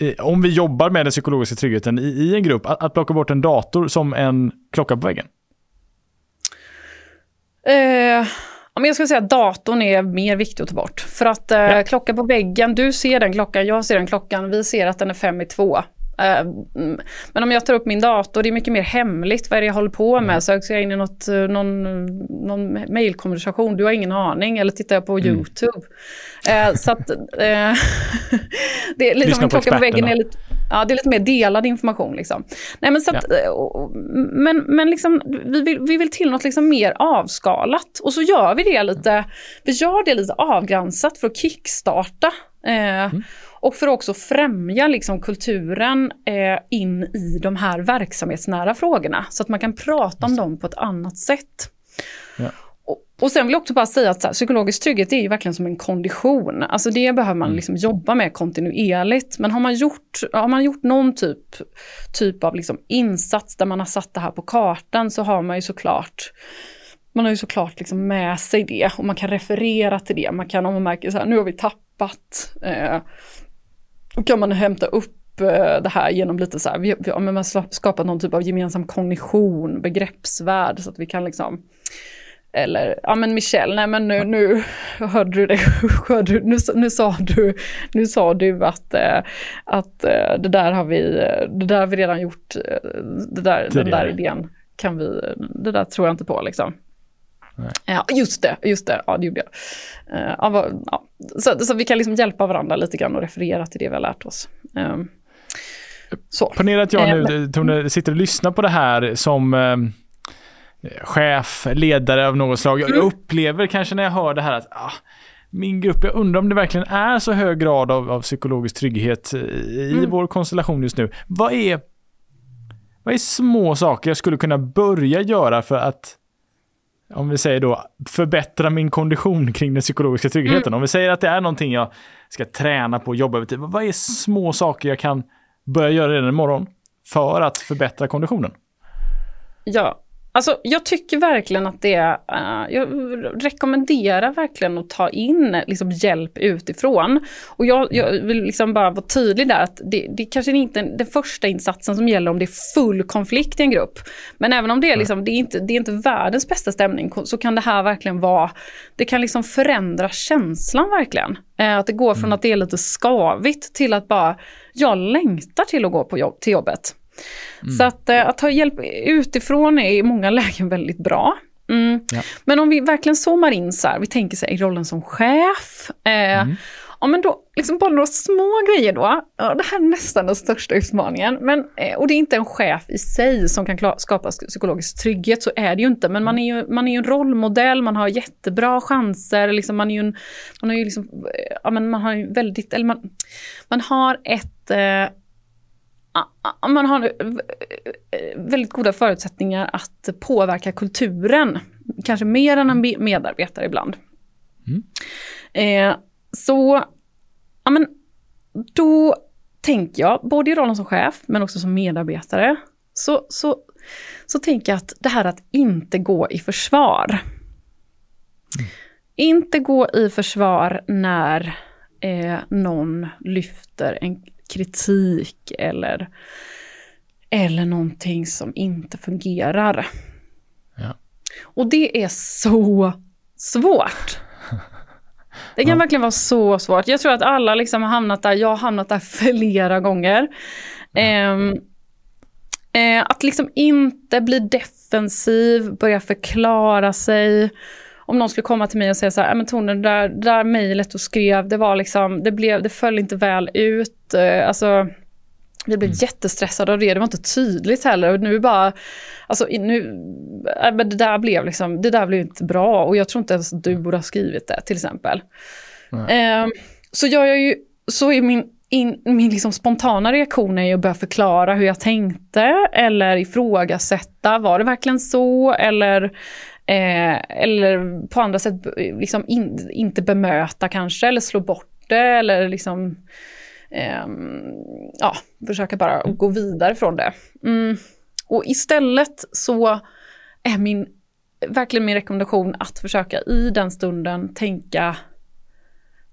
A: eh, om vi jobbar med den psykologiska tryggheten i, en grupp, att, att plocka bort en dator som en klocka på väggen?
B: Eh, jag skulle säga att datorn är mer viktig att ta bort. För att eh, ja. klocka på väggen, du ser den klockan, jag ser den klockan, vi ser att den är fem i två. Eh. Men om jag tar upp min dator, det är mycket mer hemligt vad är det jag håller på med. Mm. Söker jag in i något, eh, någon, någon mailkonversation, du har ingen aning. Eller tittar jag på mm. YouTube. Eh, så att, <laughs> det är liksom en klocka på väggen är lite, ja, det är lite mer delad information. Liksom. Nej, men så att, ja. Men, men liksom, vi, vill, vi vill till något liksom mer avskalat. Och så gör vi det lite, vi gör det lite avgränsat för att kickstarta. Mm. Och för att också främja liksom kulturen eh, in i de här verksamhetsnära frågorna. Så att man kan prata om dem på ett annat sätt. Ja. Och, och sen vill jag också bara säga att här, psykologisk trygghet är ju verkligen som en kondition. Alltså det behöver man mm. liksom jobba med kontinuerligt. Men har man gjort, har man gjort någon typ, typ av liksom insats där man har satt det här på kartan så har man ju såklart man har ju såklart liksom med sig det och man kan referera till det. Man kan om man märker så här, nu har vi tappat eh, kan man hämta upp eh, det här genom lite så här, vi, vi, man har skapat någon typ av gemensam kognition, begreppsvärld så att vi kan liksom eller, ja men Michelle, nej men nu, nu hörde du det, <laughs> hörde, nu, nu, sa du, nu sa du att, äh, att äh, det där har vi, det där har vi redan gjort, det där, den där idén kan vi, det där tror jag inte på liksom. Nej. Ja, just det, just det, ja det gjorde jag. Uh, ja, så, så vi kan liksom hjälpa varandra lite grann och referera till det vi har lärt oss. Um,
A: så. Ponera att jag nu, uh, Tone, sitter och lyssnar på det här som uh, chef, ledare av något slag. Jag, mm. upplever kanske när jag hör det här att ah, min grupp, jag undrar om det verkligen är så hög grad av, av psykologisk trygghet i mm. vår konstellation just nu. Vad är, vad är små saker jag skulle kunna börja göra för att om vi säger då, förbättra min kondition kring den psykologiska tryggheten. Mm. Om vi säger att det är någonting jag ska träna på och jobba över tid. Vad är små saker jag kan börja göra redan imorgon för att förbättra konditionen?
B: Ja, Alltså, jag tycker verkligen att det, uh, jag rekommenderar verkligen att ta in liksom, hjälp utifrån. Och jag, jag vill liksom bara vara tydlig där att det, det kanske inte är den första insatsen som gäller om det är full konflikt i en grupp. Men även om det är, liksom, det är, inte, det är inte världens bästa stämning så kan det här verkligen vara, det kan liksom förändra känslan verkligen. Uh, att det går från mm. att det är lite skavigt till att bara, jag längtar till att gå på jobb, till jobbet. Mm. Så att, eh, att ta hjälp utifrån är i många <laughs> lägen väldigt bra. Mm. Ja. Men om vi verkligen zoomar in så här, vi tänker sig i rollen som chef. Eh, mm. Ja men då, liksom bara några små grejer då. Ja, det här är nästan den största utmaningen. Men, eh, och det är inte en chef i sig som kan skapa psykologisk trygghet, så är det ju inte. Men man är ju, man är ju en rollmodell, man har jättebra chanser. Liksom man, är ju en, man har ju liksom, eh, ja, men man har ju väldigt, eller man, man har ett eh, man har väldigt goda förutsättningar att påverka kulturen. Kanske mer än en medarbetare ibland. Mm. Eh, så, ja men, då tänker jag, både i rollen som chef men också som medarbetare, så, så, så tänker jag att det här att inte gå i försvar. Mm. Inte gå i försvar när eh, någon lyfter en kritik eller, eller någonting som inte fungerar. Ja. Och det är så svårt. Det kan ja. verkligen vara så svårt. Jag tror att alla liksom har hamnat där, jag har hamnat där <laughs> flera gånger. Ja. Eh, eh, att liksom inte bli defensiv, börja förklara sig om någon skulle komma till mig och säga så här, men Tone, det där, det där mejlet du skrev, det var liksom, det, blev, det föll inte väl ut. Eh, alltså, vi blev mm. jättestressade av det, det var inte tydligt heller. Och nu bara, alltså nu, äh, men det där blev liksom, det där blev inte bra och jag tror inte ens att du borde ha skrivit det till exempel. Eh, så jag, jag ju, så är min in, min liksom spontana reaktion är att börja förklara hur jag tänkte eller ifrågasätta, var det verkligen så? Eller Eh, eller på andra sätt liksom in, inte bemöta kanske, eller slå bort det, eller liksom eh, ja, försöka bara gå vidare från det. Mm. Och istället så är min, verkligen min rekommendation att försöka i den stunden tänka,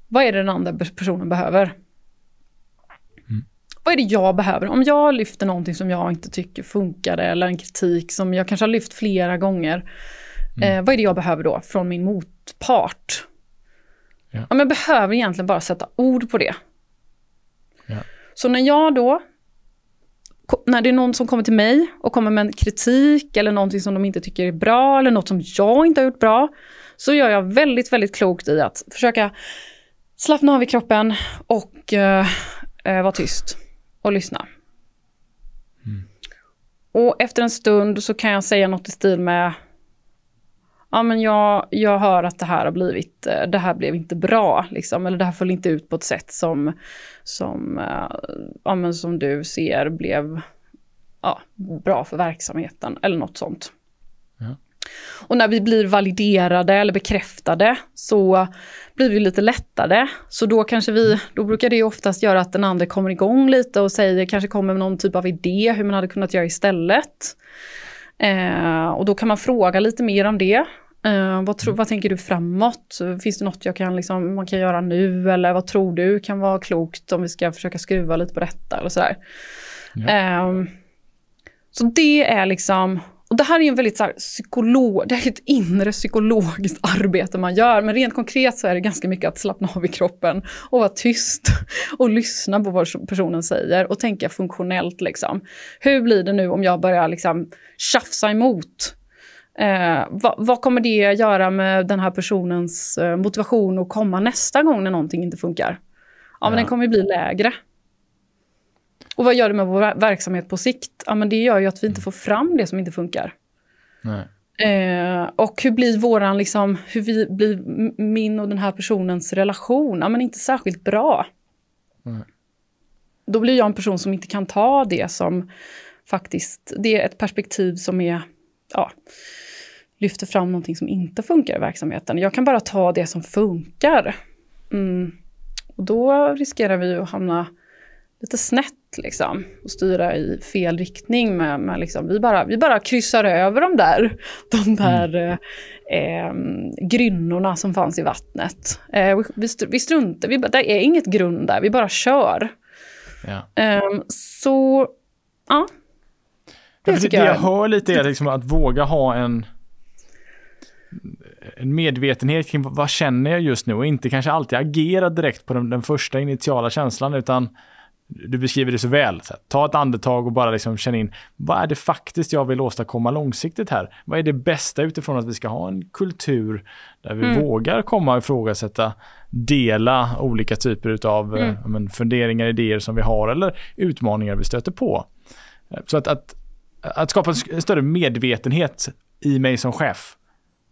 B: vad är det den andra personen behöver? vad är det jag behöver? Om jag lyfter någonting som jag inte tycker funkade eller en kritik som jag kanske har lyft flera gånger. Mm. Eh, vad är det jag behöver då från min motpart? Ja. ja men jag behöver egentligen bara sätta ord på det. Ja. Så när jag då, när det är någon som kommer till mig och kommer med en kritik eller någonting som de inte tycker är bra eller något som jag inte har gjort bra, så gör jag väldigt, väldigt klokt i att försöka slappna av i kroppen och eh, eh vara tyst och lyssna. Mm. Och efter en stund så kan jag säga något i stil med Ja men jag, jag hör att det här har blivit, eh, det här blev inte bra liksom, eller det här föll inte ut på ett sätt som, som, eh, ja, men som du ser blev ja, bra för verksamheten eller något sånt. Och när vi blir validerade eller bekräftade så blir vi lite lättare. Så då kanske vi, då brukar det oftast göra att den andra kommer igång lite och säger, kanske kommer med någon typ av idé hur man hade kunnat göra istället. Eh, och då kan man fråga lite mer om det. Eh, vad, tro, vad tänker du framåt? Finns det något jag kan, liksom, man kan göra nu? Eller vad tror du kan vara klokt om vi ska försöka skruva lite på detta? Eller sådär. Ja. Eh, så det är liksom och det här är en väldigt så här, psykolog, det är ett inre psykologiskt arbete man gör. Men rent konkret så är det ganska mycket att slappna av i kroppen och vara tyst och lyssna på vad personen säger och tänka funktionellt. Liksom. Hur blir det nu om jag börjar liksom, tjafsa emot? Eh, vad, vad, kommer det göra med den här personens eh, motivation att komma nästa gång när någonting inte funkar? Ja, ja. men den kommer bli lägre. Och vad gör det med vår verksamhet på sikt? Ja, men det gör ju att vi inte får fram det som inte funkar. Eh, och hur blir våran, liksom, hur vi, blir min och den här personens relation? Ja, men inte särskilt bra. Nej. Då blir jag en person som inte kan ta det som faktiskt, det är ett perspektiv som är, ja, lyfter fram någonting som inte funkar i verksamheten. Jag kan bara ta det som funkar. Mm. Och då riskerar vi att hamna lite snett liksom, och styra i fel riktning. Med, med liksom, vi, bara, vi bara kryssar över de där, <laughs> de där mm. eh, grynnorna som fanns i vattnet. Eh, vi, vi struntar, vi, det är inget grund där, vi bara kör. Ja. Eh, så, ja.
A: Det, det, det jag hör lite är liksom att våga ha en en medvetenhet kring vad känner jag just nu och inte kanske alltid agera direkt på den, den första initiala känslan utan du beskriver det så väl. Så här, ta ett andetag och bara liksom känna in vad är det faktiskt jag vill åstadkomma långsiktigt här? Vad är det bästa utifrån att vi ska ha en kultur där vi mm. vågar komma och ifrågasätta, dela olika typer av mm. äh, men, funderingar, idéer som vi har eller utmaningar vi stöter på. Så att, att, att skapa en större medvetenhet i mig som chef.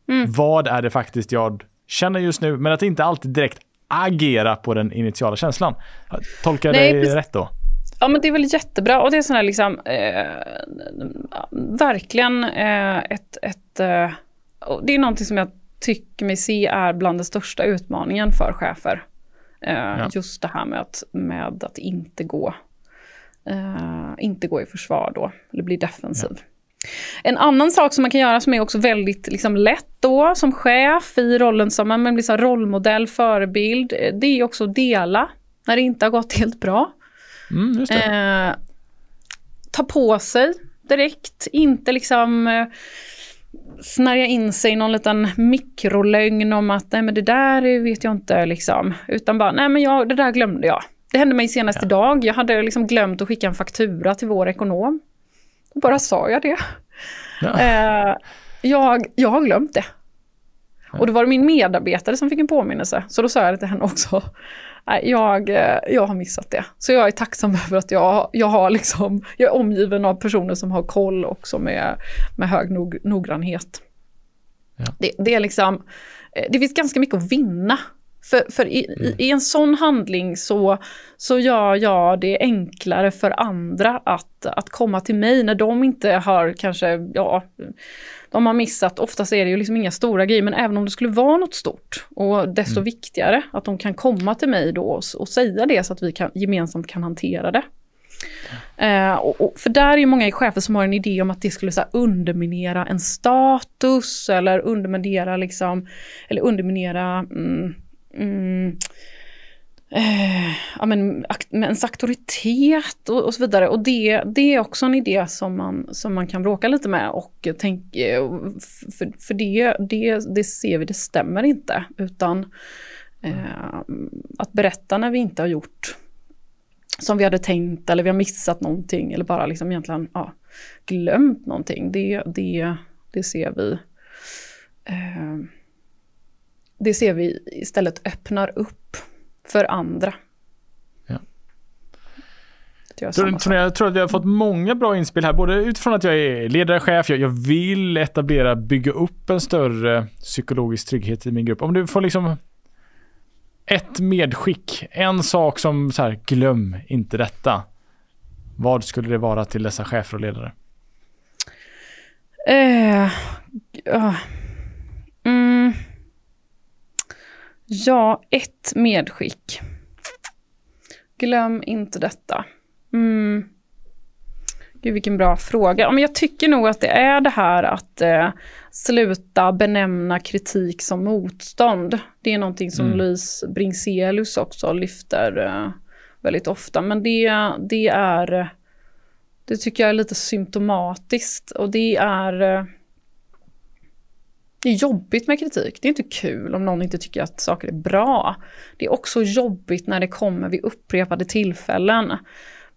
A: Mm. Vad är det faktiskt jag känner just nu, men att inte alltid direkt agera på den initiala känslan. Tolkar jag dig rätt då?
B: Ja men det är väl jättebra och det är sån här liksom eh, verkligen eh, ett, ett eh, det är någonting som jag tycker mig se är bland den största utmaningen för chefer. Eh, ja. Just det här med att, med att inte gå eh, inte gå i försvar då, eller bli defensiv. Ja. En annan sak som man kan göra som är också väldigt liksom, lätt då som chef i rollen som blir så rollmodell, förebild, eh, det är också att dela när det inte har gått helt bra.
A: Mm, eh,
B: ta på sig direkt, inte liksom eh, snärja in sig i någon liten mikrolögn om att nej men det där vet jag inte liksom. Utan bara, nej men jag, det där glömde jag. Det hände mig senast ja. idag. Jag hade liksom glömt att skicka en faktura till vår ekonom. Bara sa jag det. Ja. Eh, jag, jag har glömt det. Ja. Och då var det min medarbetare som fick en påminnelse. Så då sa jag det till henne också. Jag, eh, jag har missat det. Så jag är tacksam <laughs> över att jag, jag, har liksom, jag är omgiven av personer som har koll också med, med hög nog, noggrannhet. Ja. Det, det, är liksom, eh, det finns ganska mycket att vinna för, för i, mm. i, en sån handling så, så gör jag det enklare för andra att, att komma till mig när de inte har kanske, ja, de har missat, oftast är det ju liksom inga stora grejer, men även om det skulle vara något stort och desto mm. viktigare att de kan komma till mig då och, och säga det så att vi kan, gemensamt kan hantera det. Eh, och, och, för där är ju många chefer som har en idé om att det skulle så här, underminera en status eller underminera liksom, eller underminera mm, mm, eh, ja, men, ens auktoritet och, och, så vidare. Och det, det är också en idé som man, som man kan bråka lite med och tänka, för, för det, det, det ser vi, det stämmer inte. Utan eh, att berätta när vi inte har gjort som vi hade tänkt eller vi har missat någonting eller bara liksom egentligen ja, glömt någonting. Det, det, det ser vi eh, det ser vi istället öppnar upp för andra. Ja.
A: Jag, tror, jag tror att vi har fått många bra inspel här, både utifrån att jag är ledare, chef, jag, jag vill etablera, bygga upp en större psykologisk trygghet i min grupp. Om du får liksom ett medskick, en sak som så här, glöm inte detta. Vad skulle det vara till dessa chefer och ledare?
B: Uh, uh, mm. Ja, ett medskick. Glöm inte detta. Mm. Gud vilken bra fråga. Men jag tycker nog att det är det här att eh, sluta benämna kritik som motstånd. Det är någonting som mm. Louise Bringselius också lyfter eh, väldigt ofta. Men det, det är, det tycker jag är lite symptomatiskt och det är eh, det är jobbigt med kritik. Det är inte kul om någon inte tycker att saker är bra. Det är också jobbigt när det kommer vid upprepade tillfällen.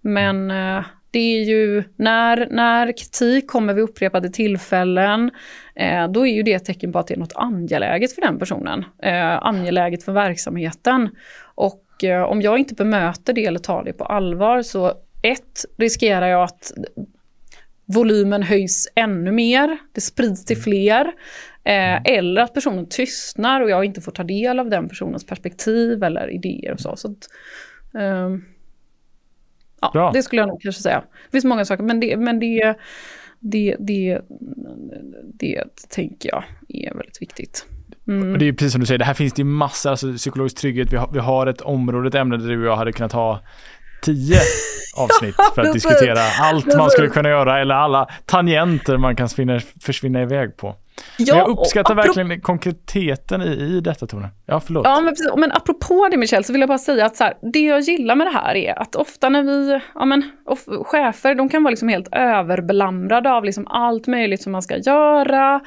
B: Men eh, det är ju när, när kritik kommer vid upprepade tillfällen, eh, då är ju det ett tecken på att det är något angeläget för den personen. Eh, angeläget för verksamheten. Och om jag inte bemöter det eller tar det på allvar så ett, riskerar jag att volymen höjs ännu mer, det sprids till fler. Eh, eller att personen tystnar och jag inte får ta del av den personens perspektiv eller idéer och så. så att, eh, Ja, Bra. det skulle jag nog kanske säga. Det finns många saker, men det, men det, det, det, det tänker jag är väldigt viktigt.
A: Mm. Det är precis som du säger, det här finns det ju massor, alltså psykologisk trygghet, vi har, vi har ett område, ett ämne där du och jag hade kunnat ha tio <laughs> avsnitt för att diskutera allt man skulle kunna göra eller alla tangenter man kan försvinna, försvinna iväg på. Ja, men jag uppskattar verkligen konkreteten i, i detta Tone. Ja, förlåt.
B: Ja, men, precis. men apropå det Michel, så vill jag bara säga att så här, det jag gillar med det här är att ofta när vi, ja men chefer, de kan vara liksom helt överbelamrade av liksom allt möjligt som man ska göra.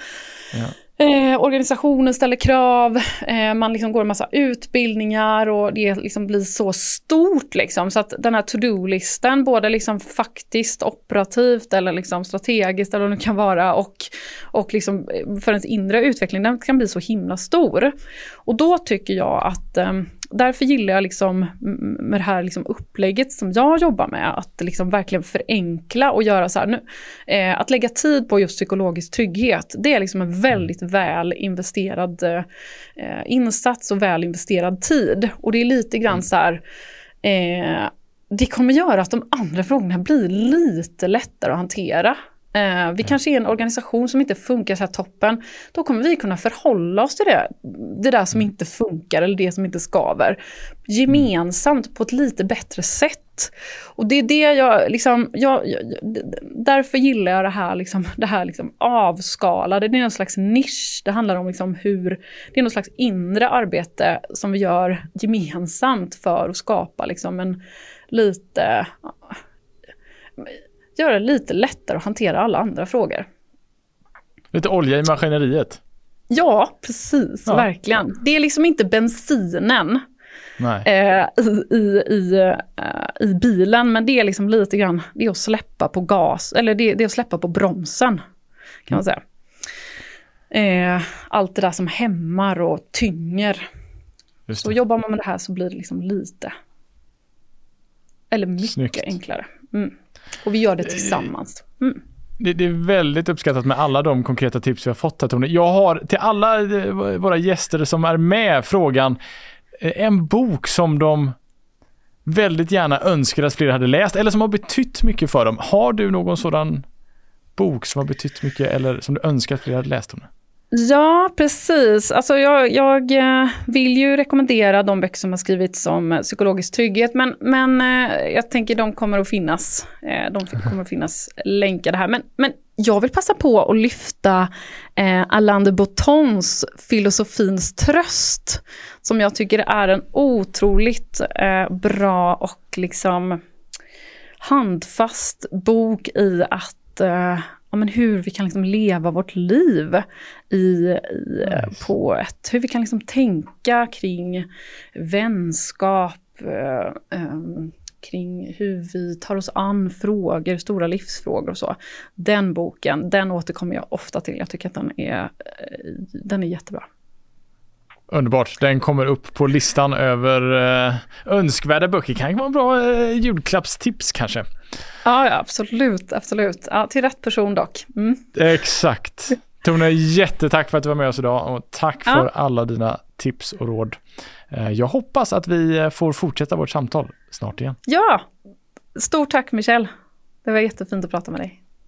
B: Ja. Eh, organisationen ställer krav, eh, man liksom går en massa utbildningar och det liksom blir så stort. Liksom, så att den här to-do-listan, både liksom faktiskt operativt eller liksom strategiskt eller vad det kan vara och, och liksom eh, för ens inre utveckling, den kan bli så himla stor. Och då tycker jag att eh, därför gillar jag liksom med det här liksom upplägget som jag jobbar med, att liksom verkligen förenkla och göra så här. Nu, eh, att lägga tid på just psykologisk trygghet, det är liksom en väldigt väl investerad eh, insats och väl investerad tid. Och det är lite grann mm. så här, eh, det kommer göra att de andra frågorna blir lite lättare att hantera. Eh, vi kanske är en organisation som inte funkar så här toppen. Då kommer vi kunna förhålla oss till det, det där som mm. inte funkar eller det som inte skaver. Gemensamt på ett lite bättre sätt. Och det är det jag, liksom, jag, jag därför gillar jag det här, liksom, <laughs> det här liksom avskalade. Det är en slags nisch. Det handlar om liksom hur, det är något slags inre arbete som vi gör gemensamt för att skapa liksom en lite göra det lite lättare att hantera alla andra frågor.
A: Lite olja i maskineriet.
B: Ja, precis, ja. verkligen. Det är liksom inte bensinen eh, i, i, i, uh, i bilen, men det är liksom lite grann, det är att släppa på gas, eller det, det är att släppa på bromsen, kan mm. man säga. Eh, allt det där som hämmar och tynger. Så jobbar man med det här så blir det liksom lite, eller mycket Snyggt. enklare. Mm. Och vi gör det tillsammans. Mm.
A: Det, det, är väldigt uppskattat med alla de konkreta tips vi har fått här Tony. Jag har till alla eh, våra gäster som är med frågan, eh, en bok som de väldigt gärna önskar att fler hade läst eller som har betytt mycket för dem. Har du någon sådan bok som har betytt mycket eller som du önskar att fler hade läst om det?
B: Ja, precis. Alltså jag, jag, eh, vill ju rekommendera de böcker som har skrivits om eh, psykologisk trygghet, men, men eh, jag tänker de kommer att finnas. De kommer att finnas länkade här. Men, men jag vill passa på att lyfta eh, Alain de Bottons Filosofins tröst, som jag tycker är en otroligt eh, bra och liksom handfast bok i att eh, ja, men hur vi kan liksom leva vårt liv i, i nice. på ett, hur vi kan liksom tänka kring vänskap, eh, um, kring hur vi tar oss an frågor, stora livsfrågor och så. Den boken, den återkommer jag ofta till. Jag tycker att den är, eh, den är jättebra.
A: Underbart. Den kommer upp på listan över eh, önskvärda böcker. Kan vara en bra eh, julklappstips kanske.
B: Ja, ja absolut. absolut. Ja, till rätt person dock. Mm.
A: Exakt. Tone, jättetack för att du var med oss idag och tack ja. för alla dina tips och råd. Eh, jag hoppas att vi eh, får fortsätta vårt samtal snart igen.
B: Ja, stort tack Michelle. Det var jättefint att prata med dig.